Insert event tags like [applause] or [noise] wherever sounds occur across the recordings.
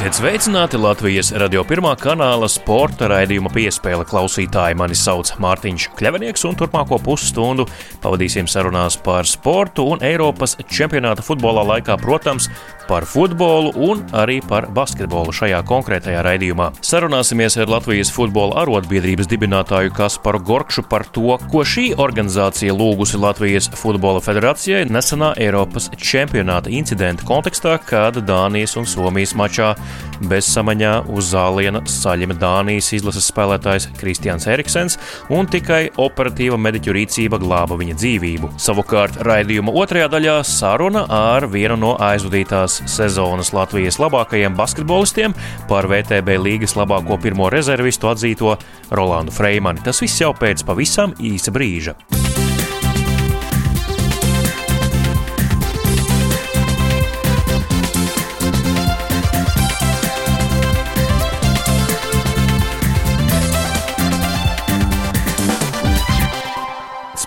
Esiet sveicināti Latvijas radio pirmā kanāla sporta raidījuma piespēle klausītāji. Mani sauc Mārtiņš Kļavinieks, un turpmāko pusstundu pavadīsim sarunās par sportu un Eiropas čempionāta futbolā laikā, protams, par futbolu un arī par basketbolu šajā konkrētajā raidījumā. Sarunāsimies ar Latvijas futbola arotbiedrības dibinātāju Kasparu Gorkšu par to, ko šī organizācija lūgusi Latvijas futbola federācijai nesenā Eiropas čempionāta incidenta kontekstā, kad Dānijas un Somijas mačā bezsamaņā uz zāliena saļima Dānijas izlases spēlētājs Kristians Eriksens, un tikai operatīva mediķu rīcība glāba viņa dzīvību. Savukārt raidījuma otrajā daļā saruna ar vienu no aizvadītās sezonas Latvijas labākajiem basketbolistiem par VTB līgas labāko pirmo rezervistu atzīto Rolandu Freimani. Tas viss jau pēc pavisam īsa brīža.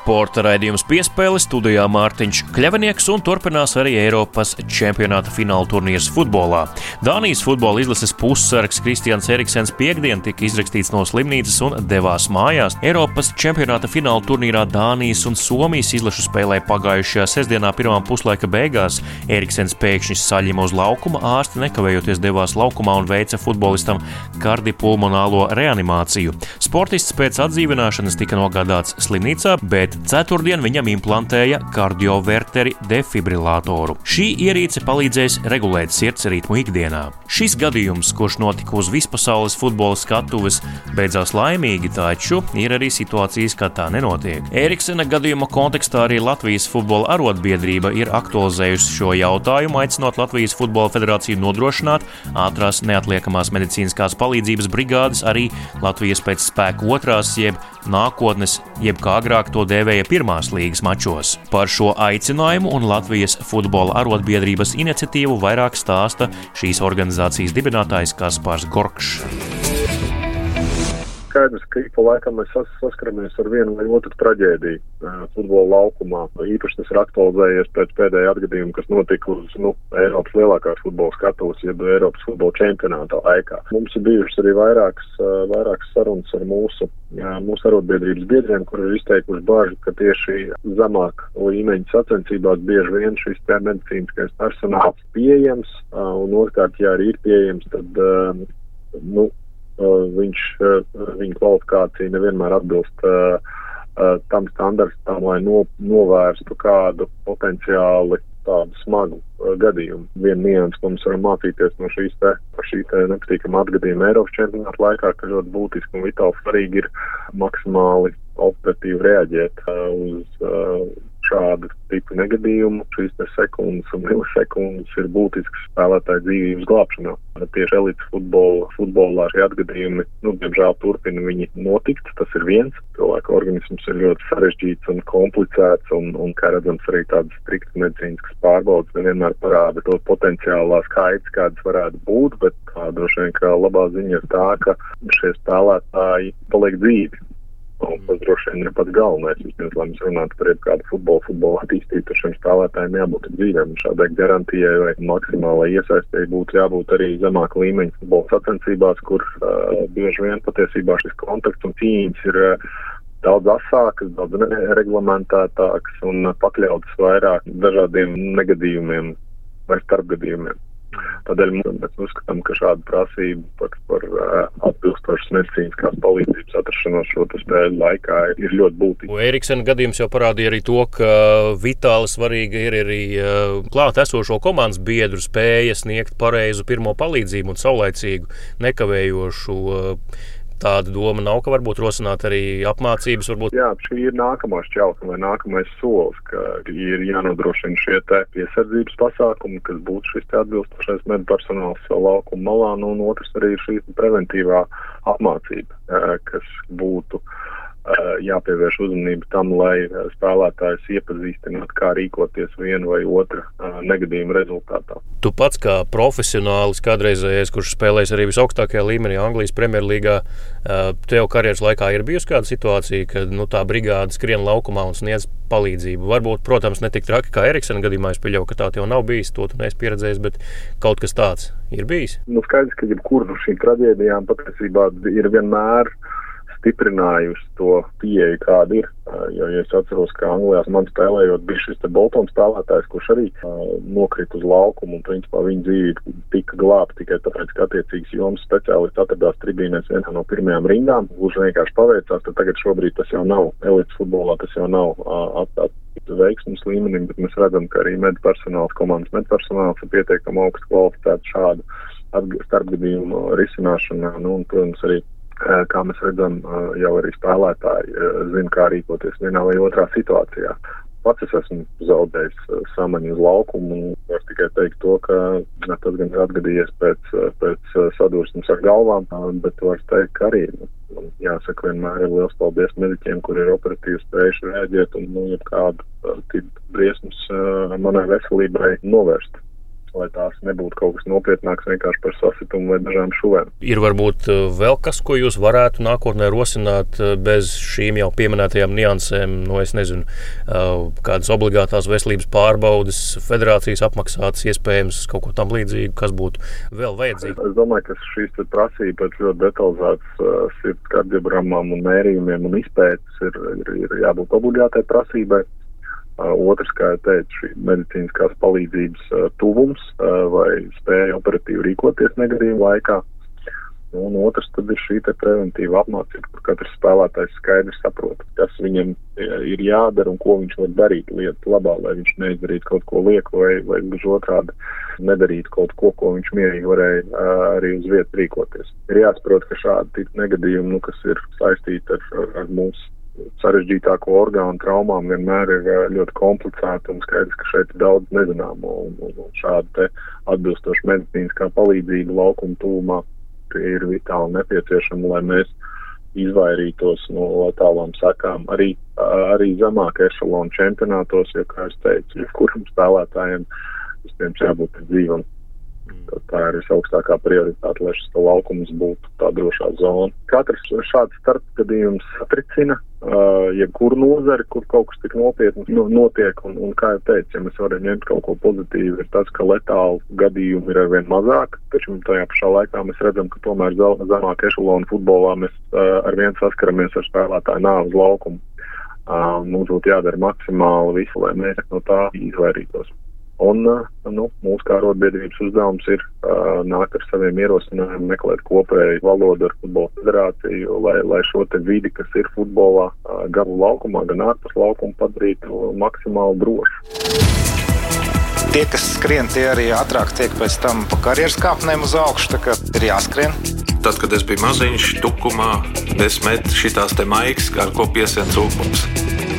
Sporta raidījums piespēle studijā Mārtiņš Kļavinieks un turpinās arī Eiropas čempionāta fināla turnīrs futbolā. Dānijas futbola izlases pussargs Kristians Eriksens piekdien tika izrakstīts no slimnīcas un devās mājās. Eiropas čempionāta fināla turnīrā Dānijas un Somijas izlašu spēlē pagājušajā sestdienā pirmā puslaika beigās. Eriksens pēkšņi saļima uz laukuma, ārsti nekavējoties devās laukumā un veica futbolistam kardipulmonālo reanimāciju. Sportists pēc atdzīvināšanas tika nogādāts slimnīcā, bet bet ceturtdien viņam implantēja kardioverteri defibrilatoru. Šī ierīce palīdzēs regulēt sirds ritmu ikdienā. Šis gadījums, kurš notika uz vispasaules futbola skatuves, beidzās laimīgi, taču ir arī situācijas, kad tā nenotiek. Eriksena gadījuma kontekstā arī Latvijas futbola arotbiedrība ir aktualizējusi šo jautājumu, aicinot Latvijas futbola federāciju nodrošināt ātrās neatliekamās medicīniskās palīdzības brigādes arī Latvijas pēc spēka otrās, jeb nākotnes, jeb kā agrāk to dēvēja pirmās līgas mačos. Par šo aicinājumu un Latvijas futbola arotbiedrības iniciatīvu vairāk stāsta šīs organizācijas dibinātājs Kaspars Gorkšs skaidrs, ka ik pa laikam mēs sas saskaramies ar vienu vai otru traģēdiju futbola laukumā. Īpaši tas ir aktualizējies pēc pēdējā atgadījuma, kas notika uz nu, Eiropas lielākās futbola skatuves, jeb Eiropas futbola čempionāta laikā. Mums ir bijušas arī vairākas, vairākas sarunas ar mūsu, mūsu arotbiedrības biedriem, kur ir izteikuši bažu, ka tieši zemāk līmeņa sacensībās bieži vien šis medicīniskais personāls pieejams, un otrkārt, ja arī ir pieejams, tad nu, viņš, viņa kvalifikācija nevienmēr atbilst tam standartam, lai no, novērstu kādu potenciāli tādu smagu gadījumu. Viena nianses, ko mums varam mācīties no šīs te, šī te nepatīkama atgadījuma Eiropas čempionāta laikā, ka ļoti būtiski un vitāli svarīgi ir maksimāli operatīvi reaģēt uz šādu tipu negadījumu. Šīs sekundes un milisekundes ir būtisks spēlētāju dzīvības glābšanā. Tieši elites futbola, futbolā šie atgadījumi, nu, diemžēl, turpina viņi notikt. Tas ir viens. Cilvēka organisms ir ļoti sarežģīts un komplicēts, un, un kā redzams, arī tādas striktas medicīniskas pārbaudas nevienmēr parāda to potenciālā skaits, kādas varētu būt, bet droši vien, ka labā ziņa ir tā, ka šie spēlētāji paliek dzīvi Un tas droši vien ir pats galvenais. Vispirms, lai mēs runātu par jebkādu futbolu, futbolu attīstību, šiem spēlētājiem jābūt dzīvēm. Šādai garantijai vai maksimālai iesaistēji būtu jābūt arī zemāka līmeņa futbola sacensībās, kur uh, bieži vien patiesībā šis kontakts un cīņas ir uh, daudz asākas, daudz reglamentētākas un pakļautas vairāk dažādiem negadījumiem vai starpgadījumiem. Tādēļ mēs uzskatām, ka šāda prasība par, par atbilstošas medicīniskās palīdzības atrašanos šo spēļu laikā ir ļoti būtiska. Eriksena gadījums jau parādīja arī to, ka vitāli svarīga ir arī klāt esošo komandas biedru spēja sniegt pareizu pirmo palīdzību un saulaicīgu, nekavējošu tāda doma nav, ka varbūt rosināt arī apmācības? Varbūt... Jā, šī ir nākamā šķautne vai nākamais solis, ka ir jānodrošina šie piesardzības pasākumi, kas būtu šis atbilstošais medpersonāls laukuma malā, nu, un otrs arī ir šī preventīvā apmācība, kas būtu jāpievērš uzmanība tam, lai spēlētājs iepazīstinātu, kā rīkoties viena vai otra negadījuma rezultātā. Tu pats kā profesionālis, kādreizējais, kurš spēlējis arī visaugstākajā līmenī, Anglijas Premjerlīgā, tev karjeras laikā ir bijusi kāda situācija, kad nu, tā brigāde skrien laukumā un sniedz palīdzību. Varbūt, protams, ne tik traki kā Eriksona gadījumā, es pieļauju, ka tā jau nav bijis, to tu neesi pieredzējis, bet kaut kas tāds ir bijis. Nu, skaidrs, ka jebkura no šīm traģēdijām patiesībā ir vienmēr stiprinājusi to pieeju, kāda ir. Jo, ja es atceros, ka Anglijā man spēlējot, bija šis Boltons spēlētājs, kurš arī uh, nokrita uz laukumu un principā viņa dzīvība tika glābta tikai tāpēc, ka attiecīgs jomas speciālists atradās tribīnēs vienā no pirmajām rindām. Gluži vienkārši paveicās, tad tagad šobrīd tas jau nav elites futbolā, tas jau nav uh, at, at, veiksmes līmenim, bet mēs redzam, ka arī medpersonāls, komandas medpersonāls ir pietiekami augstu kvalificēts šādu starpgadījumu risināšanā. Nu, un, protams, arī kā mēs redzam, jau arī spēlētāji zina, kā rīkoties vienā vai otrā situācijā. Pats es esmu zaudējis samaņu uz laukumu un varu tikai teikt to, ka tas gan ir atgadījies pēc, pēc sadursmes ar galvām, bet var teikt, ka arī, nu, jāsaka, vienmēr ir liels paldies mediķiem, kuri ir operatīvi spējuši rēģēt un, nu, jebkādu briesmas manai veselībai novērst lai tās nebūtu kaut kas nopietnāks vienkārši par sasitumu vai dažām šuvēm. Ir varbūt uh, vēl kas, ko jūs varētu nākotnē rosināt uh, bez šīm jau pieminētajām niansēm, no es nezinu, uh, kādas obligātās veselības pārbaudes, federācijas apmaksātas, iespējams, kaut ko tam līdzīgu, kas būtu vēl vajadzīgs. Es domāju, ka šīs prasības pēc ļoti detalizētas sirds kardiogramām un mērījumiem un izpētes ir, ir, ir jābūt obligātai prasībai. Otrs, kā jau teicu, šī medicīniskās palīdzības tuvums vai spēja operatīvi rīkoties negadījuma laikā. Un otrs tad ir šī preventīva apmācība, kur katrs spēlētājs skaidri saprot, kas viņam ir jādara un ko viņš var darīt lietas labā, lai viņš neizdarītu kaut ko lieku vai, vai gluži otrādi nedarītu kaut ko, ko viņš mierīgi varēja arī uz vietas rīkoties. Ir jāsaprot, ka šādi negadījumi, nu, kas ir saistīti ar, ar mūsu sarežģītāko orgānu traumām vienmēr ir ļoti komplicēti un skaidrs, ka šeit ir daudz nezināmo. Un, un, un šāda atbilstoša medicīniskā palīdzība laukuma tūmā ir vitāli nepieciešama, lai mēs izvairītos no tālām sekām. Arī, arī zemāk ešalonu čempionātos, jo, kā es teicu, jebkuram spēlētājiem vispirms jābūt dzīvam Tā ir visaugstākā prioritāte, lai šis laukums būtu tā drošā zona. Katrs šāds starpgadījums satricina uh, jebkuru nozari, kur kaut kas tik nopietni nu, notiek. Un, un, kā jau teicu, ja mēs varam ņemt kaut ko pozitīvu, ir tas, ka letālu gadījumu ir arvien mazāk, taču tajā pašā laikā mēs redzam, ka tomēr zemāk ešalonu futbolā mēs uh, arvien saskaramies ar spēlētāju nāves laukumu. Uh, mums būtu jādara maksimāli visu, lai mēs no tā izvairītos. Un nu, mūsu kā arotbiedrības uzdevums ir uh, nākt ar saviem ierosinājumiem, meklēt kopēju valodu ar futbola federāciju, lai, lai šo te vidi, kas ir futbolā, uh, gan laukumā, gan ārpus laukuma padarītu maksimāli drošu. Tie, kas skrien, tie arī ātrāk tiek pēc tam pa karjeras kāpnēm uz augšu. Tā kā ir jāskrien. Tad, kad es biju maziņš, tukumā, desmit šīs maigas, ar ko piesien cūkums.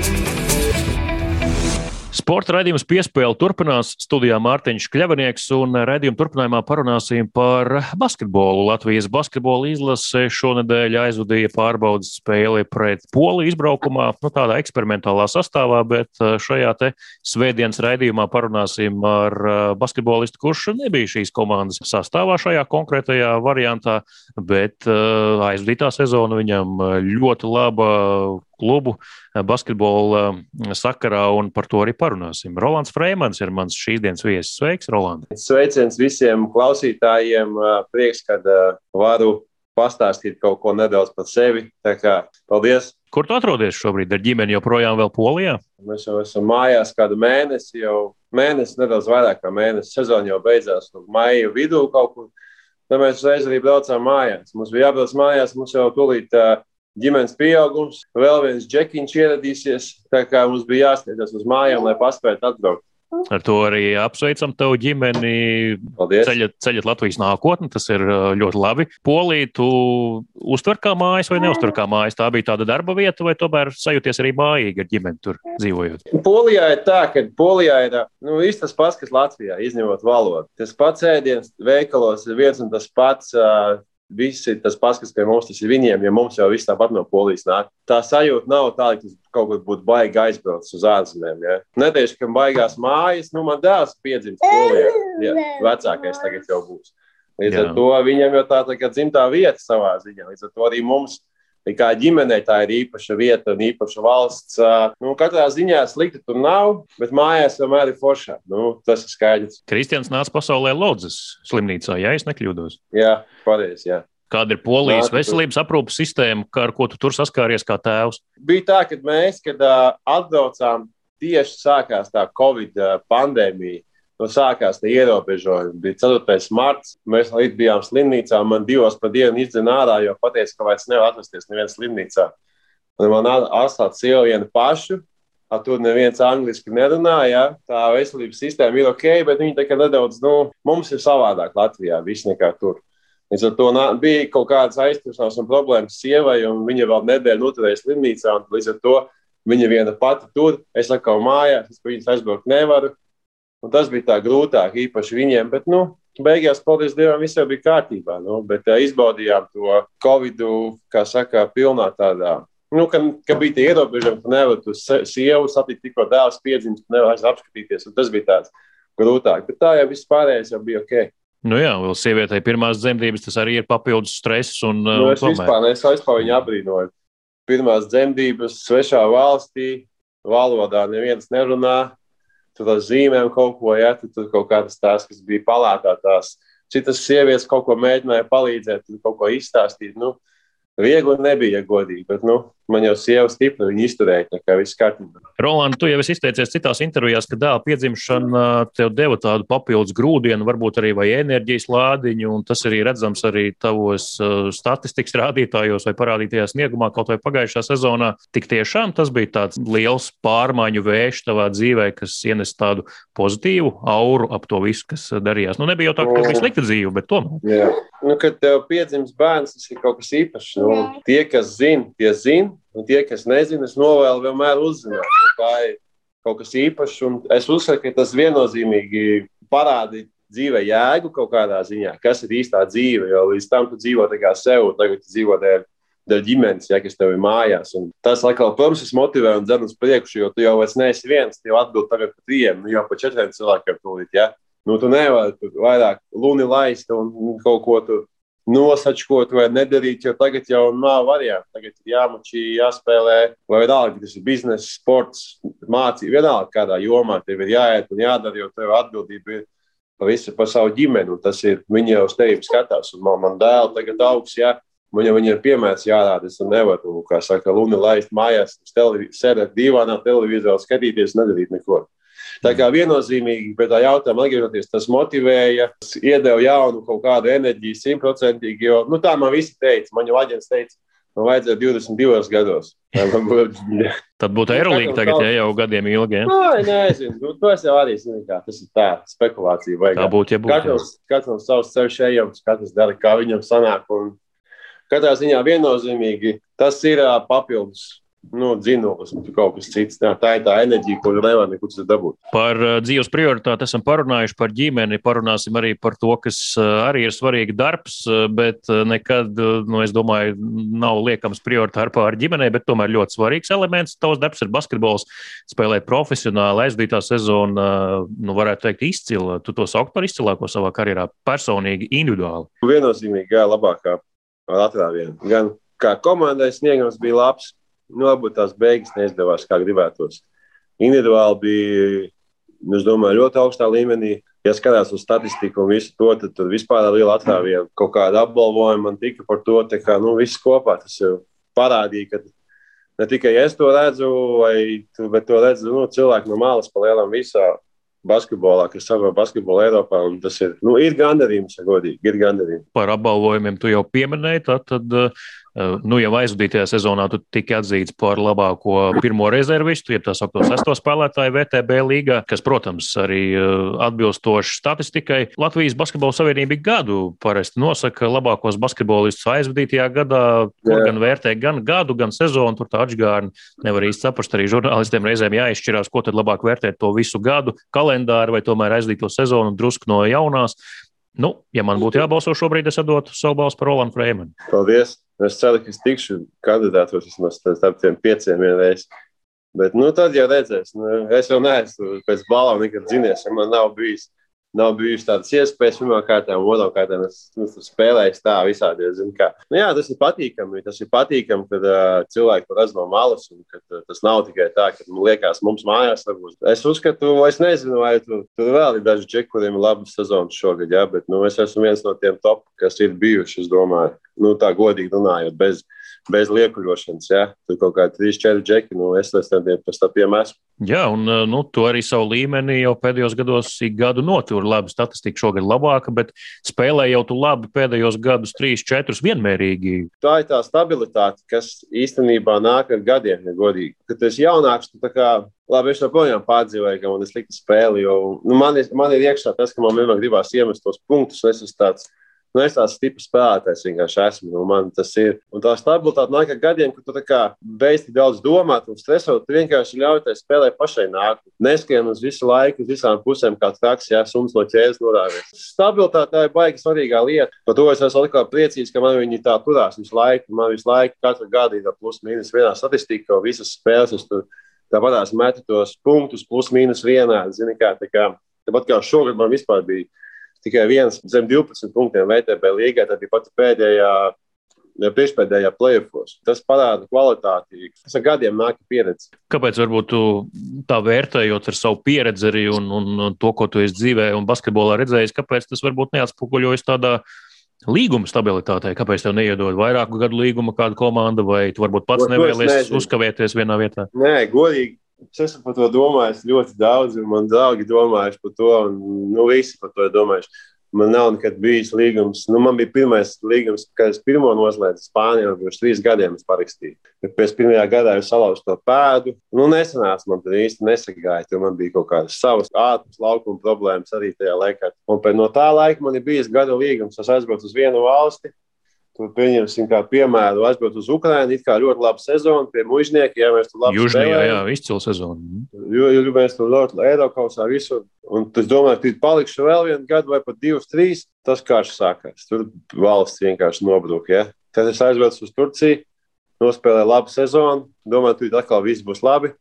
Sporta raidījums piespēle turpinās. Studijā Mārtiņš Kļavinieks un raidījuma turpinājumā parunāsim par basketbolu. Latvijas basketbola izlase šonadēļ aizvadīja pārbaudas spēli pret Poliju izbraukumā, nu, tādā eksperimentālā sastāvā, bet uh, šajā te svētdienas raidījumā parunāsim ar uh, basketbolistu, kurš nebija šīs komandas sastāvā šajā konkrētajā variantā, bet uh, aizvadītā sezona viņam ļoti laba klubu eh, basketbola eh, sakarā, un par to arī parunāsim. Rolands Freimans ir mans šīs dienas viesis. Sveiks, Roland! Sveiciens visiem klausītājiem! Eh, prieks, ka varu pastāstīt kaut ko nedaudz par sevi. Kā paldies! Kur tu atrodies šobrīd? Ar ģimeni joprojām vēl Polijā? Mēs jau esam mājās kādu mēnesi, jau mēnesi, nedaudz vairāk kā mēnesi. Sezona jau beidzās, no maija vidū kaut kur. Tad mēs uzreiz arī braucām mājās. Mums bija jābrauc mājās, mums jau tūlīt uh, ģimenes pieaugums, vēl viens džekiņš ieradīsies. Tā kā mums bija jāsteidzas uz mājām, lai paspētu atbraukt. Ar to arī apsveicam tavu ģimeni. Ceļat, ceļat Latvijas nākotni, tas ir ļoti labi. Polija, tu uztver kā mājas vai neuztver kā mājas? Tā bija tāda darba vieta, vai tomēr sajūties arī mājīgi ar ģimeni tur dzīvojot? Polijā ir tā, ka Polijā ir nu, tas pats, kas Latvijā, izņemot valodu. Tas pats ēdiens veikalos ir viens un tas pats. Viss ir tas pats, kas pie mums tas ir viņiem, ja mums jau viss tāpat no polijas nāk. Tā sajūta nav tāda, ka kaut kur būtu baigi aizbraucis uz ārzemēm. Ja? Netieši, ka baigās mājas, nu man dēls piedzimts polijā, ja vecākais tagad jau būs. Līdz Jā. ar to viņam jau tā, tā kā dzimtā vieta savā ziņā. Līdz ar to arī mums kā ģimenei tā ir īpaša vieta un īpaša valsts. Nu, katrā ziņā slikti tur nav, bet mājās vienmēr ir foršā. Nu, tas ir skaidrs. Kristians nāca pasaulē Lodzes slimnīcā, ja es nekļūdos. Jā, pareizi. Kāda ir polijas Nā, veselības aprūpas sistēma, ar ko tu tur saskāries kā tēvs? Bija tā, ka mēs, kad uh, atbraucām, tieši sākās tā Covid pandēmija nu, sākās tie ierobežojumi. Bija 4. marts, mēs līdz bijām slimnīcā. Man divos pa dienu izdzina ārā, jo pateica, ka vairs nevar atrasties nevienā slimnīcā. Un man atstāt sievu vienu pašu. Tur neviens angliski nerunāja. Ja? Tā veselības sistēma ir ok, bet viņi tā kā nedaudz, nu, mums ir savādāk Latvijā, viss nekā tur. Līdz ar to bija kaut kādas aizturšanās un problēmas sievai, un viņa vēl nedēļu noturēja slimnīcā. Līdz ar to viņa viena pati tur, es atkal mājās, es viņas aizbraukt nevaru. Un tas bija tā grūtāk, īpaši viņiem. Bet, nu, beigās, paldies Dievam, viss jau bija kārtībā. Nu, bet uh, izbaudījām to Covid, kā saka, pilnā tādā. Nu, ka, ka bija tie ierobežojumi, ka nevar tu sievu satikt tikko dēls piedzimst, nevar apskatīties. Tas bija tāds grūtāk. Bet tā jau viss pārējais jau bija ok. Nu jā, vēl sievietei pirmās dzemdības, tas arī ir papildus stress. Un, nu, es un vispār, es vispār viņu abrīnoju. Pirmās dzemdības svešā valstī, valodā neviens nerunā tur ar zīmēm kaut ko, ja tur kaut kādas tās, kas bija palātā, tās citas sievietes kaut ko mēģināja palīdzēt, kaut ko izstāstīt. Nu, Viegli nebija, ja godīgi, bet nu, man jau sieva stipri, viņa izturēja, tā kā viss kārtībā. Roland, tu jau esi izteicies citās intervijās, ka dēla piedzimšana tev deva tādu papildus grūdienu, varbūt arī vai enerģijas lādiņu, un tas arī redzams arī tavos uh, statistikas rādītājos vai parādītajā sniegumā kaut vai pagājušā sezonā. Tik tiešām tas bija tāds liels pārmaiņu vējš tavā dzīvē, kas ienes tādu pozitīvu auru ap to visu, kas darījās. Nu, nebija jau tā, ka bija slikta dzīve, bet tomēr. Jā. Nu, kad tev piedzimst bērns, tas ir kaut kas īpašs. Nu, tie, kas zina, tie zina, un tie, kas nezina, es novēlu vienmēr uzzināt. Tā ir kaut kas īpašs, un es uzskatu, ka tas viennozīmīgi parāda dzīvē jēgu kaut kādā ziņā, kas ir īstā dzīve. Jo līdz tam tu dzīvo tā kā sev, tagad tu dzīvo dēļ, dēļ ģimenes, ja, kas tev ir mājās. Un tas, atkal, protams, motivē un dzen uz priekšu, jo tu jau vairs neesi viens, tev atbild tagad par trijiem, nu jau pa četriem cilvēkiem tūlīt. Ja. Nu, tu nevari vairāk luni laist un kaut ko tur nosačkot vai nedarīt, jo tagad jau nav variantu. Tagad ir jāmačī, jāspēlē, vai vienalga, tas ir biznesa, sports, mācība, vienalga kādā jomā tev ir jāiet un jādara, jo tev atbildība ir par visu par savu ģimeni, un tas ir viņi jau uz tevi skatās. Un man, man dēls tagad augs, jā, man jau ir piemērs jārāda, es nevaru, kā saka, luni laist mājās, sēdēt divānā televizorā, skatīties, nedarīt neko. Tā kā viennozīmīgi pie tā jautājuma atgriežoties, tas motivēja, tas iedeva jaunu kaut kādu enerģiju simtprocentīgi, jo nu, tā man visi teica, man jau aģents teica, man vajadzēja 22 gados. Tad būtu aerolīga tagad, ja jau gadiem ilgi. Ja? Nē, nezinu, nu, to es jau arī zinu, kā tas ir tā spekulācija. Vajag. Tā būtu, ja būtu. Katrs, katrs savs ceļš ejams, katrs dara, kā viņam sanāk. Un katrā ziņā viennozīmīgi tas ir papildus nu, dzinulis, kaut kas cits. Tā, tā ir tā enerģija, ko nevar nekur dabūt. Par uh, dzīves prioritāti esam parunājuši, par ģimeni, parunāsim arī par to, kas uh, arī ir svarīgi darbs, uh, bet nekad, nu, es domāju, nav liekams prioritāri pār ģimenei, bet tomēr ļoti svarīgs elements. Tavs darbs ir basketbols, spēlēt profesionāli, aizdītā sezona, nu, varētu teikt, izcila. Tu to sauc par izcilāko savā karjerā, personīgi, individuāli. Viennozīmīgi gāja labākā Latvijā. Gan kā komandai sniegums bija labs, nu, varbūt tās beigas neizdevās, kā gribētos. Individuāli bija, nu, es domāju, ļoti augstā līmenī. Ja skatās uz statistiku un visu to, tad tur vispār liela atrāviena. Kaut kāda apbalvojuma man tika par to, ka nu, viss kopā tas parādīja, ka ne tikai es to redzu, vai, bet to redzu nu, cilvēki no malas pa lielam visā basketbolā, kas savā basketbolā Eiropā. Tas ir, nu, ir gandarījums, ja godīgi, ir gandarījums. Par apbalvojumiem tu jau pieminēji, tad, tad nu, jau aizvadītajā sezonā tu tika atzīts par labāko pirmo rezervistu, ja tā saucamo sesto spēlētāju VTB līgā, kas, protams, arī eh, atbilstoši statistikai. Latvijas Basketbola Savienība gadu parasti nosaka labākos basketbolistus aizvadītajā gadā, kur gan vērtē gan gadu, gan sezonu. Tur tā atgādna nevar īsti saprast. Arī žurnālistiem reizēm jāizšķirās, ko tad labāk vērtēt to visu gadu, kalendāru vai tomēr aizdīto sezonu drusku no jaunās. Nu, ja man būtu jābalso šobrīd, es dotu savu balsu par Rolandu Freimanu. Paldies! Es ceru, ka es tikšu kandidātos vismaz starp tiem pieciem vienreiz. Bet, nu, tad jau redzēs. Nu, es jau neesmu pēc balām nekad zinies, ja man nav bijis nav bijušas tādas iespējas. Pirmkārt, otrkārt, es nu, spēlēju tā visādi. Nu, jā, tas ir patīkami. Tas ir patīkami, kad uh, cilvēki to redz no malas, un ka uh, tas nav tikai tā, ka man liekas, mums mājās varbūt. Es uzskatu, es nezinu, vai tu, tur vēl ir daži džeki, kuriem ir laba sezona šogad, jā, bet nu, es esmu viens no tiem top, kas ir bijuši, es domāju, nu, tā godīgi runājot, bez bez liekuļošanas. Ja? Tur kaut kādi 3-4 džeki, nu es tam pēc tam piemēru. Jā, un nu, tu arī savu līmeni jau pēdējos gados ik gadu noturi. Labi, statistika šogad labāka, bet spēlē jau tu labi pēdējos gadus 3-4 vienmērīgi. Tā ir tā stabilitāte, kas īstenībā nāk ar gadiem, ja godīgi. Kad es jaunāks, tu tā kā Labi, es joprojām pārdzīvoju, ka man ir slikta spēle. Jo, nu, man, ir, man ir iekšā tas, ka man vienmēr gribās iemest tos punktus. Es esmu tāds Nu, es tāds stiprs spēlētājs vienkārši esmu. Nu, man tas ir. Un tā stabilitāte nāk ar gadiem, kad tu beidz tik daudz domāt un stresot. Tu vienkārši ļauj tai spēlē pašai nākt. Neskrien uz visu laiku, uz visām pusēm, kā traks, ja suns no ķēdes norāvies. Stabilitāte ir baigi svarīgā lieta. Par to es esmu atkal priecīgs, ka man viņi tā turās visu laiku. Man visu laiku, katru gadu ir plus mīnus vienā statistikā, visas spēles. Tāpat tās metu tos punktus, plus mīnus vienā. Zini, kā, tā kā, tāpat kā šogad man vispār bija tikai viens zem 12 punktiem VTB līgā. Tā bija pati pēdējā, priekšpēdējā plēfos. Tas parāda kvalitāti. Tas ar gadiem nāk pieredze. Kāpēc varbūt tu tā vērtējot ar savu pieredzi arī un, un to, ko tu esi dzīvē un basketbolā redzējis, kāpēc tas varbūt neatspoguļojas tādā līguma stabilitātei? Kāpēc tev neiedod vairāku gadu līgumu kāda komanda, vai tu varbūt pats nevēlies uzkavēties vienā vietā? Nē, godīgi Es esmu par to domājis ļoti daudz, un man draugi domājuši par to, un nu, visi par to ir domājuši. Man nav nekad bijis līgums. Nu, man bija pirmais līgums, kad es pirmo noslēdzu Spānijā, pirms trīs gadiem es parakstīju. Pēc pirmajā gadā es salauzu to pēdu. Nu, nesanāca man tur īsti nesagāja, jo man bija kaut kādas savas ātras laukuma problēmas arī tajā laikā. Un pēc no tā laika man ir bijis gada līgums. Es aizbraucu uz vienu valsti, Tur pieņemsim, kā piemēru, aizbraukt uz Ukrajinu. It kā ļoti laba sezona pie mužniekiem, ja mēs tur labi strādājam. Jā, jā, izcila sezona. Jo, jo mēs tur ļoti Eiropausā visur. Un es domāju, ka palikšu vēl vienu gadu vai pat divus, trīs. Tas karš sākās. Tur valsts vienkārši nobruka. Ja? Tad es aizbraucu uz Turciju, nospēlēju labu sezonu. Domāju, tur atkal viss būs labi.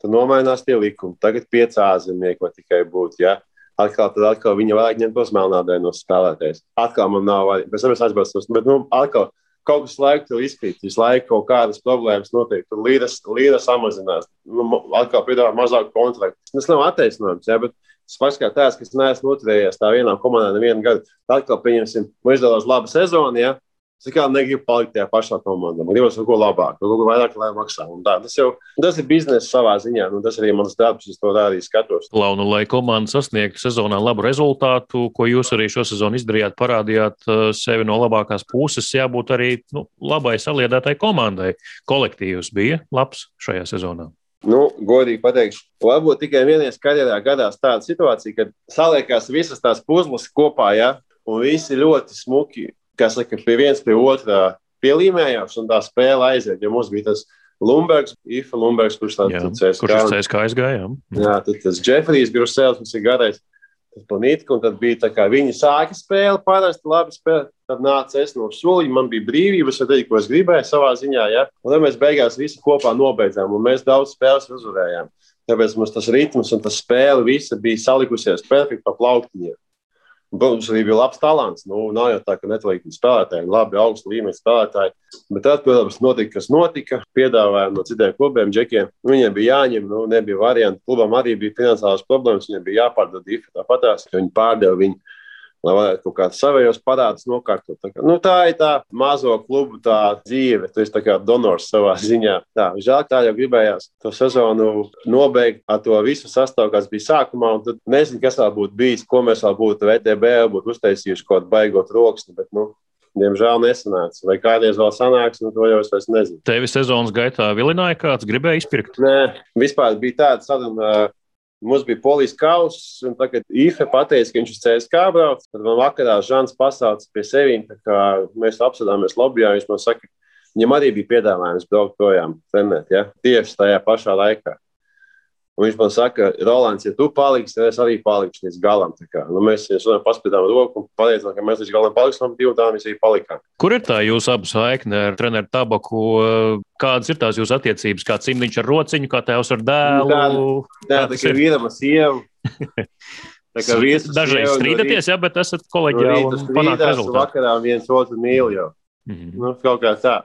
Tad nomainās tie likumi. Tagad pieci ārzemnieki tikai būtu. Ja? Atkal, tad atkal viņa vajag ņemt tos melnādainos spēlētājus. Atkal man nav, pēc tam es aizbraucu, bet nu, atkal kaut kas laiku tur izkrīt, visu laiku kaut kādas problēmas notiek, tur līras, līra samazinās, nu, atkal piedāvā mazāk kontraktu. Tas nav attaisnojums, ja, bet pats kā tāds, kas neesmu noturējies tā vienā komandā nevienu gadu. Atkal, pieņemsim, man izdevās laba sezona, ja, Es kā negribu palikt tajā pašā komandā. Man gribas kaut ko labāku, kaut ko vairāk, lai maksā. Tas jau tas ir biznesa savā ziņā. Nu, tas arī mans darbs, es to arī skatos. Launu, lai komanda sasniegtu sezonā labu rezultātu, ko jūs arī šo sezonu izdarījāt, parādījāt uh, sevi no labākās puses, jābūt arī nu, labai saliedētai komandai. Kolektīvs bija labs šajā sezonā. Nu, godīgi pateikšu, varbūt tikai vienreiz karjerā gadās tāda situācija, kad saliekās visas tās puzles kopā, ja, un visi ļoti smuki kas saka, pie viens pie otrā pielīmējās, un tā spēle aiziet. Jo mums bija tas Lumbergs, Ifa Lumbergs, kurš tāds - CSK. Kurš ir CSK aizgāja? Jā, tad tas Jeffrijs Grusels, kas ir garais. Planītika, un tad bija tā, ka viņi sāka spēli, parasti labi spēlēt. Tad nāca es no soliņa, man bija brīvības, es darīju, ko es gribēju savā ziņā. Ja? Un tad mēs beigās visi kopā nobeidzām, un mēs daudz spēles uzvarējām. Tāpēc mums tas ritms un tas spēle visa bija salikusies perfekti pa plauktiņiem. Protams, arī bija labs talants. Nu, nav jau tā, ka netalīgi spēlētāji, labi augstu līmeņa spēlētāji. Bet tad, protams, notika, kas notika. Piedāvājumi no citiem klubiem, džekiem. Viņiem bija jāņem, nu, nebija variantu. Klubam arī bija finansiālas problēmas, viņiem bija jāpārdod IFA tāpatās, ka viņi pārdeva viņu lai varētu kaut kādus savējos parādus nokārtot. Tā, kā, nu, tā ir tā mazo klubu tā dzīve. Tu esi kā donors savā [laughs] ziņā. Tā, žēl, tā jau gribējās to sezonu nobeigt ar to visu sastāvu, kas bija sākumā. Tad nezinu, kas vēl būtu bijis, ko mēs vēl būtu VTB būtu uztaisījuši kaut kādu baigot roksni. Bet, nu, Diemžēl nesanāca. Vai kādreiz vēl sanāks, nu, to jau es nezinu. Tevi sezonas gaitā vilināja kāds, gribēja izpirkt? Nē, vispār bija tāda sadarbība Mums bija polijas kauss, un tagad Ife pateica, ka viņš uz CSK brauc. Tad man vakarā Žants pasauca pie sevis, kā mēs apsēdāmies lobbyā. Viņš man saka, viņam arī bija piedāvājums braukt projām trenēt, ja? tieši tajā pašā laikā. Un viņš man saka, Rolands, ja tu paliksi, tad es arī palikšu līdz galam. Nu, mēs viņam paspēdām roku un pateicām, ka mēs līdz galam paliksim, divi tā mēs arī palikām. Kur ir tā jūsu abu saikne ar treneru Tabaku? Kādas ir tās jūsu attiecības? Kā cimdiņš ar rociņu, kā tēvs ar dēlu? Tā, tā, tā kā vīram ar sievu. [laughs] Dažreiz strīdaties, jā, bet esat kolēģiāli un panākt rezultātu. Vakarā viens otru mīl jau. Mm -hmm. nu, kaut kā tā.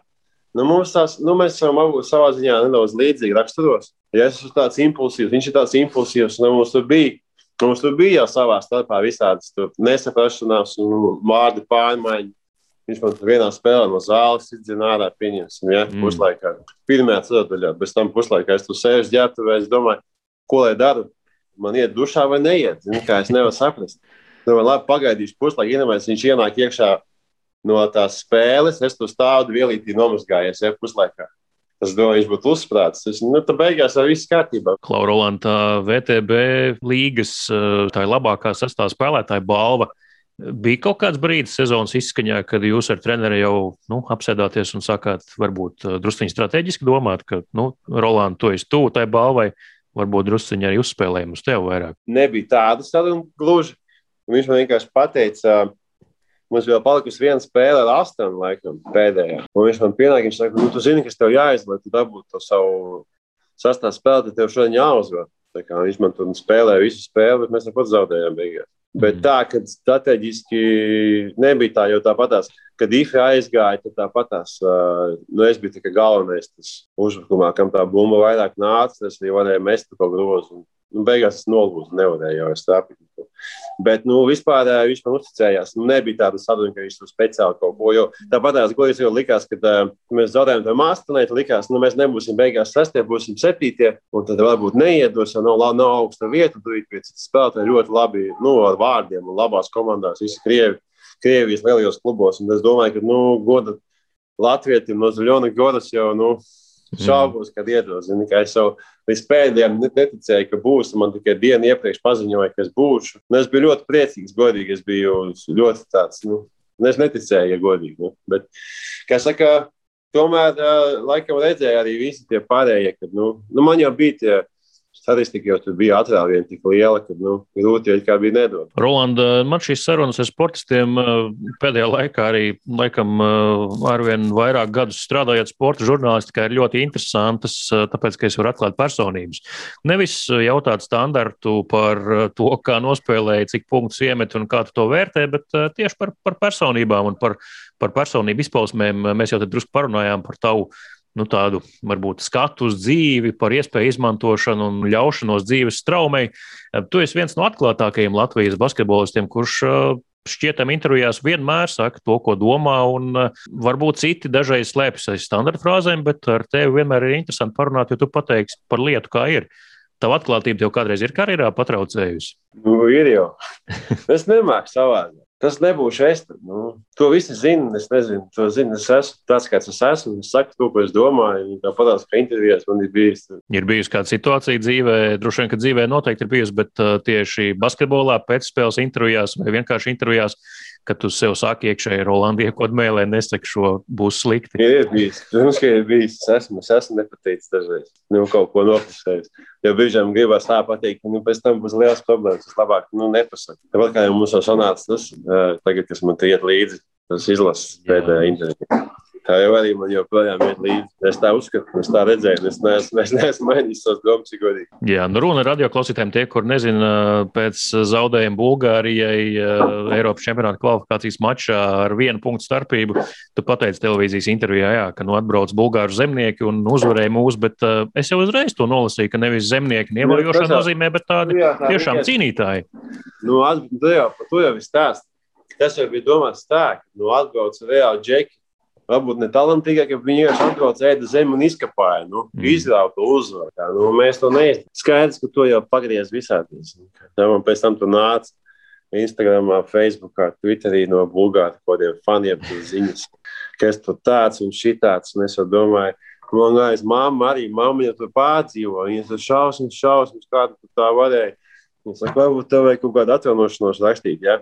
Nu, tās, nu, mēs esam abu savā ziņā nedaudz līdzīgi raksturos. Ja es esmu tāds impulsīvs, viņš ir tāds impulsīvs, un mums tur bija. Mums tur bija jau savā starpā visādas nesaprašanās un vārdu pārmaiņas. Viņš man vienā spēlē no zāles izdzina ārā, pieņemsim, ja, mm. puslaikā. Pirmajā ceturdaļā, bez tam puslaikā es tur sēžu ģērbtuvē, es domāju, ko lai daru. Man iet dušā vai neiet, Zini, kā es nevaru saprast. Domāju, labi, pagaidīšu puslaiku, iedomājieties, viņš ienāk iekšā no tās spēles, es tur stāvu vielītī nomazgājies, ja puslaikā. Es domāju, viņš būtu uzsprāts. Es, nu, tā beigās jau viss kārtībā. Klaurolanta VTB līgas tā ir labākā sastāvā spēlētāja balva. Bija kaut kāds brīdis sezonas izskaņā, kad jūs ar treneri jau nu, apsēdāties un sākāt varbūt druskuļi strateģiski domāt, ka, nu, Roland, tu esi tuvu tai balvai, varbūt druskuļi arī uzspēlējumi uz tevi vairāk. Nebija tāda sadarbība gluži. Viņš man vienkārši pateica, Mums vēl palikusi viena spēle ar astotni, laikam, pēdējā. Un viņš man pienāk, viņš saka, nu, tu zini, kas tev jāizdara, lai tu dabūtu to savu sastāvu spēli, tad tev šodien jāuzvar. Viņš man tur spēlēja visu spēli, bet mēs tāpat zaudējām beigās. Bet mhm. tā, ka strateģiski nebija tā, jo tāpatās, kad IFE aizgāja, tad tāpatās, nu, es biju tikai galvenais tas uzbrukumā, kam tā bumba vairāk nāca, es arī varēju mest to grozu. Nu, beigās es nolūzu, nevarēju jau strāpīt. Bet, nu, vispār viņš man uzticējās. Nu, nebija tāda sadarbība, ka viņš tur speciāli kaut ko. Jo tāpat tās godīgi jau likās, ka uh, mēs zaudējām to mākslinieci. Likās, nu, mēs nebūsim beigās sestie, būsim septītie. Un tad varbūt neiedos, jo nav, nav augsta vieta. Tur ir pēc spēlētāji ļoti labi, nu, ar vārdiem un labās komandās. Visi Krievi, Krievijas lielajos klubos. Un es domāju, ka, nu, goda Latvijam no Zaļona Godas jau, nu, šaubos, kad iedos. Zini, es jau līdz pēdējiem neticēju, ka būs. Man tikai dienu iepriekš paziņoja, ka es būšu. Un es biju ļoti priecīgs, godīgi. Es biju ļoti tāds, nu, es neticēju, ja godīgi. Nu. Bet, kā saka, tomēr laikam redzēja arī visi tie pārējie, ka nu, nu, man jau bija tie statistika jau tur bija atrāviena tik liela, ka nu, grūti jau kā bija nedod. Rolanda, man šīs sarunas ar sportistiem eh, pēdējā laikā arī, laikam, eh, arvien vairāk gadus strādājot sporta žurnālistikā ir ļoti interesantas, eh, tāpēc, ka es varu atklāt personības. Nevis jautāt standartu par to, kā nospēlēji, cik punktus iemet un kā tu to vērtē, bet tieši par, par personībām un par, par personību izpausmēm. Mēs jau te drusku parunājām par tavu nu, tādu varbūt skatu uz dzīvi, par iespēju izmantošanu un ļaušanos dzīves straumei. Tu esi viens no atklātākajiem Latvijas basketbolistiem, kurš šķietam intervijās vienmēr saka to, ko domā, un varbūt citi dažreiz slēpjas aiz standarta frāzēm, bet ar tevi vienmēr ir interesanti parunāt, jo tu pateiksi par lietu, kā ir. Tava atklātība tev kādreiz ir karjerā patraucējusi? Nu, ir jau. [laughs] Es nemāku savādāk. Tas nebūšu es. Nu, to visi zina. Es nezinu, to zinu. Es esmu tāds, kāds es esmu. Es saku to, ko es domāju. Tāpat kā intervijās man ir bijis. Ir bijusi kāda situācija dzīvē, droši vien, ka dzīvē noteikti ir bijusi, bet uh, tieši basketbolā, pēcspēles intervijās vai vienkārši intervijās ka tu sev saki iekšēji, Rolandie, ko mēlē, nesaki, šo būs slikti. Ir bijis, protams, ka ir bijis. Es esmu, es esmu nepateicis dažreiz, nu, kaut ko nopusējis. Jo brīžiem gribās tā pateikt, ka nu, pēc tam būs liels problēmas. Es labāk nu, nepasaku. Tāpat kā jau mums jau sanāca tas, tagad, kas man iet līdzi, tas izlases pēdējā intervijā. Tā jau arī man joprojām ir līdzi. Es tā uzskatu, es tā redzēju, es neesmu, es neesmu mainījis savus domas, godīgi. Jā, nu runa radio klausītājiem tie, kur nezina, pēc zaudējuma Bulgārijai Eiropas čempionāta kvalifikācijas mačā ar vienu punktu starpību. Tu pateici televīzijas intervijā, jā, ka nu atbrauc bulgāru zemnieki un uzvarēja mūs, bet es jau uzreiz to nolasīju, ka nevis zemnieki nievajošā nozīmē, bet tādi jā, tā tiešām cīnītāji. Nu, at, tu jau, tu jau stāst. Tas jau bija domāts tā, ka nu, atbrauc reāli džeki varbūt ne talantīgākie, ka viņi vienkārši atbrauc ēda zemi un izkapāja, nu, mm. izrauja to uzvaru. Nu, mēs to neizdarām. Skaidrs, ka to jau pagriez visādīs. Man pēc tam tur nāca Instagramā, Facebookā, Twitterī no Bulgāru kodiem faniem ziņas, ka es tur tāds un šitāds, un es domāju, man gājas mamma arī, mamma jau tur pārdzīvo, viņas tur šausmas, šausmas, kāda tā varēja. Es saku, varbūt tev vajag kaut kādu atjaunošanos rakstīt, ja?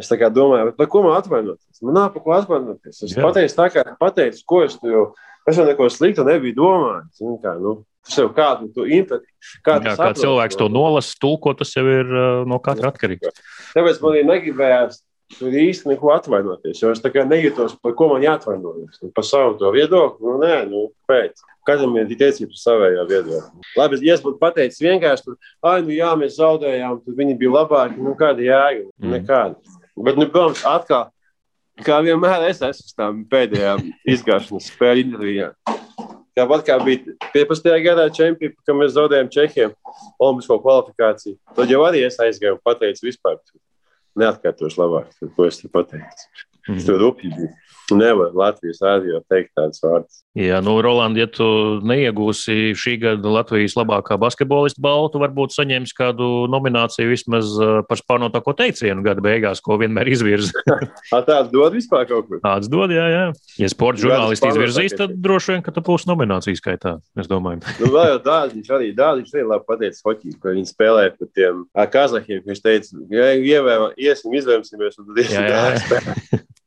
Es domāju, par ko man atvainoties. Man nav par ko atvainoties. Es Jā. pateicu, tā kā pateicu, ko es jau. Es jau neko sliktu nebiju domājis. Kā, nu, Sev kādu to interpretu. Kā, Jā, kā cilvēks to nolasa, tulko, tas jau ir uh, no katra atkarīgs. Tāpēc man arī negribējās tur īsti neko atvainoties. Jo es nejūtos, par ko man jāatvainojas. Nu, par savu to viedokli, nu, nē, nu, pēc. Katram ir tiesības uz savējo viedokli. Labi, ja es būtu pateicis vienkārši, tur, ah, nu jā, mēs zaudējām, tad viņi bija labāki. Nu, kāda jēga? Mm. Nekāda. Bet, nu, protams, atkal, kā vienmēr, es esmu uz tām pēdējām izgāšanas spēļu intervijām. Tāpat kā bija 15. gadā čempions, kad mēs zaudējām Čehijam Olimpisko kvalifikāciju. Tad jau arī es aizgāju un pateicu vispār neatkārtošu labāk, ko es te pateicu. Mm -hmm. Tur rupji bija. Nevar Latvijas rādio teikt tādus vārdus. Jā, nu, Roland, ja tu neiegūsi šī gada Latvijas labākā basketbolista balvu, varbūt saņemsi kādu nomināciju vismaz par spārnotāko teicienu gada beigās, ko vienmēr izvirza. [laughs] tāds dod vispār kaut ko? Tāds dod, jā, jā. Ja sporta žurnālisti izvirzīs, tad droši vien, ka tu būsi nominācijas skaitā, es domāju. nu, vēl jau dārziņš arī, dārziņš arī labi pateicis hoķī, ka viņi spēlē par tiem kazahiem, viņš teica, ja ievēm, iesim, izvēmsimies, un tad iesim. Jā, jā. [laughs]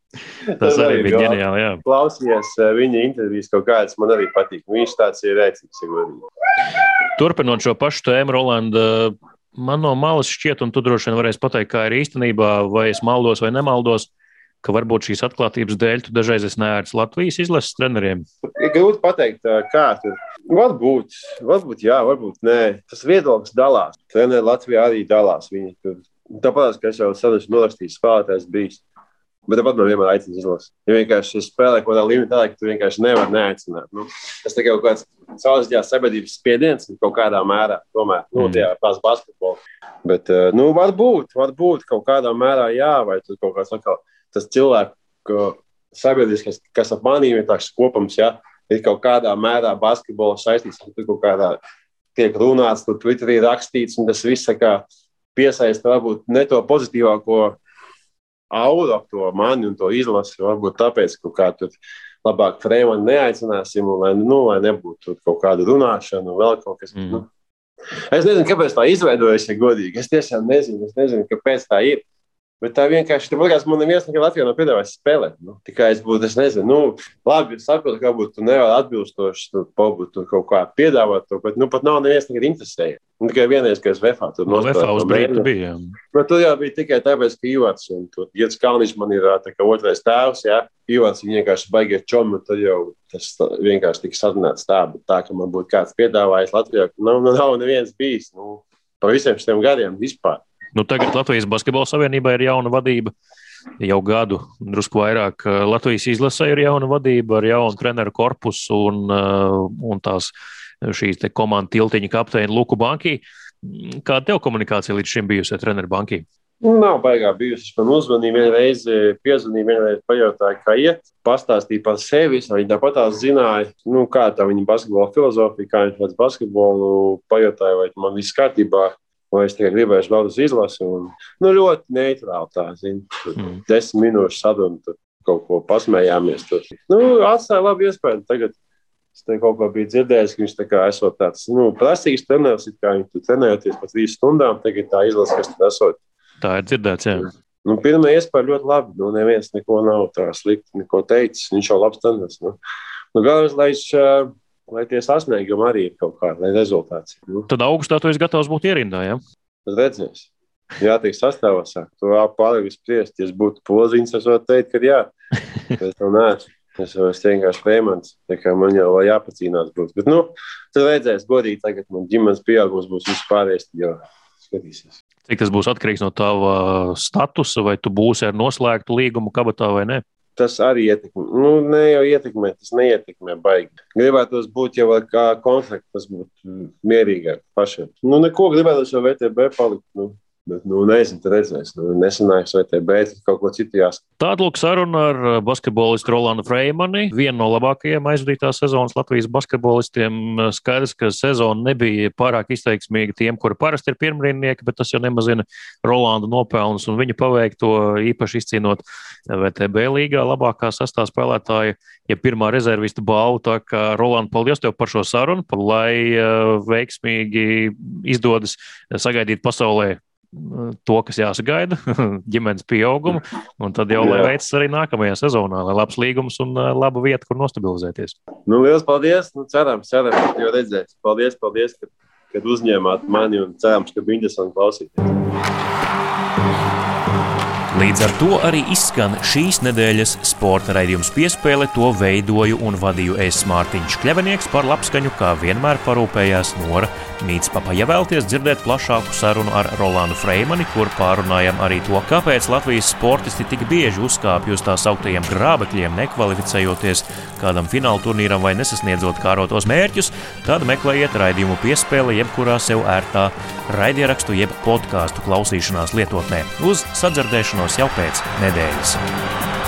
Tas arī bija ģeniāli. Jā. Klausījos eh, viņa intervijas kaut kādas, man arī patīk. Viņš tāds ir rēcīgs. Turpinot šo pašu tēmu, Rolanda, man no malas šķiet, un tu droši vien varēsi pateikt, kā ir īstenībā, vai es maldos vai nemaldos, ka varbūt šīs atklātības dēļ tu dažreiz esi nērts Latvijas izlases treneriem. Ir grūti pateikt, kā tur. Varbūt, varbūt jā, varbūt nē. Tas viedoklis dalās. Treneri Latvijā arī dalās. Viņi tur Tāpat, kā es jau senos norakstījis, spēlētājs bijis. Bet tāpat man vienmēr aicina izlasīt. Ja vienkārši spēlē kaut kādā līmenī, ka tu vienkārši nevari neaicināt. Nu, tas tikai kaut kāds caurzīdās sabiedrības spiediens kaut kādā mērā, tomēr, nu, mm. tajā tās basketbolā. Bet, eh, nu, varbūt, varbūt kaut kādā mērā jā, vai tur kaut kāds atkal tas cilvēku sabiedriskais, kas ap manīm ir tāds kopums, jā, ir kaut kādā mērā basketbola saistīts, tur kaut kādā tiek runāts, tur Twitterī rakstīts, un tas viss kā piesaista varbūt ne to pozitīvāko auru ap to mani un to izlasi. Varbūt tāpēc, ka tur labāk frēmani neaicināsim, un, lai, nu, lai nebūtu kaut kāda runāšana un vēl kaut kas. Mm. Nu. Es nezinu, kāpēc tā izveidojas, ja godīgi. Es tiešām nezinu, es nezinu kāpēc tā ir. Bet tā vienkārši, tā liekas, man neviens nekad Latvijā nav piedāvājis spēlēt. Nu, tikai es būtu, es nezinu, nu, labi, es saprotu, ka varbūt tu nevari atbilstoši tu, tu kaut kā piedāvāt to, bet, nu, pat nav neviens nekad interesējies. Nu, tikai vienreiz, kad es VFā tur no VFā uz brīdi bija. Bet tur jau bija tikai tāpēc, ka Ivats un Jets Kalniņš man ir tā kā otrais tēvs, jā. Ivats vienkārši baigiet čomu, tad jau tas vienkārši tika sadināts tā, bet tā, ka man būtu kāds piedāvājis Latvijā, ka nav, nu, nav neviens bijis, nu, pa visiem šiem gadiem vispār. Nu, tagad Latvijas Basketbola Savienībā ir jauna vadība. Jau gadu, drusku vairāk. Latvijas izlasē ir jauna vadība ar jaunu treneru korpusu un, uh, un tās šīs te komandas tiltiņa kapteini Luku Banki. Kāda tev komunikācija līdz šim bijusi ar treneru banki? Nav baigā bijusi. Man uzvanīja vienu reizi, piezvanīja vienu reizi, pajautāja, kā iet, pastāstīja par sevi. Viņa tāpat zināja, nu, kā tā viņa basketbola filozofija, kā viņš redz basketbolu. Pajautāja, vai man viss kārtībā, vai es tikai gribēju uz izlasi. Un, nu, ļoti neitrāli tā, zina. Mm. Desmit minūšu sadunu, tad kaut ko pasmējāmies. Tur. Nu, atstāja labu iespēju. Tagad es te kaut ko biju dzirdējis, ka viņš tā kā esot tāds, nu, prasīgs treneris, kā viņš tur trenējoties pa trīs stundām, tagad tā izlasa, kas tur esot. Tā ir dzirdēts, jā. Nu, pirmā iespēja ļoti labi. Nu, neviens neko nav tā slikti, neko teicis. Viņš jau labs treneris. Nu. Nu, galvenais, lai viņš lai tie sasniegumi arī ir kaut kādi rezultāti. Nu. Tad augustā tu esi gatavs būt ierindā. Ja? Tad redzēs. Jā, tiek sastāvās. Tu pārāk spriest. Ja es būtu poziņš, es varētu teikt, ka jā. Es to neesmu. Es jau esmu vienkārši rēmants. Man jau jāpacīnās. Būs. Bet, nu, tad redzēs, godīgi, tagad man ģimenes pieaugums būs vispārējais. Jo skatīsies. Cik tas būs atkarīgs no tava statusa, vai tu būsi ar noslēgtu līgumu kabatā vai nē? Tas arī ietekmē. Nu, ne jau ietekmē, tas neietekmē baigi. Gribētu būt jau kā konflikts, tas būtu mierīgāk pašam. Nu, neko gribētu jau VTB palikt. Nu. Bet, nu, nezinu, redzēs. Nu, nesanāks, vai te beidzas kaut ko citu jāsaka. Tāda lūk saruna ar uh, basketbolistu Rolandu Freimani. Vienu no labākajiem aizvadītās sezonas Latvijas basketbolistiem. Uh, skaidrs, ka sezona nebija pārāk izteiksmīga tiem, kuri parasti ir pirmrindnieki, bet tas jau nemazina Rolanda nopelnus un viņa paveikto īpaši izcīnot VTB līgā labākā sastāvā spēlētāja. Ja pirmā rezervista balva, tā kā Rolanda, paldies tev par šo sarunu, lai veiksmīgi izdodas sagaidīt pasaulē to, kas jāsagaida, [laughs] ģimenes pieaugumu, un tad jau lai veicas arī nākamajā sezonā, lai labs līgums un laba vieta, kur nostabilizēties. Nu, liels paldies! Nu, cerams, cerams, ka jau redzēs. Paldies, paldies, ka, kad uzņēmāt mani un cerams, ka bija interesanti klausīties. Līdz ar to arī izskan šīs nedēļas sporta raidījums piespēle. To veidoju un vadīju es Mārtiņš Kļavinieks par labskaņu, kā vienmēr parūpējās Nora Mītspapa. Ja vēlties dzirdēt plašāku sarunu ar Rolandu Freimani, kur pārunājam arī to, kāpēc Latvijas sportisti tik bieži uzkāpj uz tā sauktajiem grābekļiem, nekvalificējoties kādam fināla turnīram vai nesasniedzot kārotos mērķus, tad meklējiet raidījumu piespēle jebkurā sev ērtā raidierakstu jeb podkāstu klausīšanās lietotnē. Uz sadzirdēšanos jau pēc nedēļas.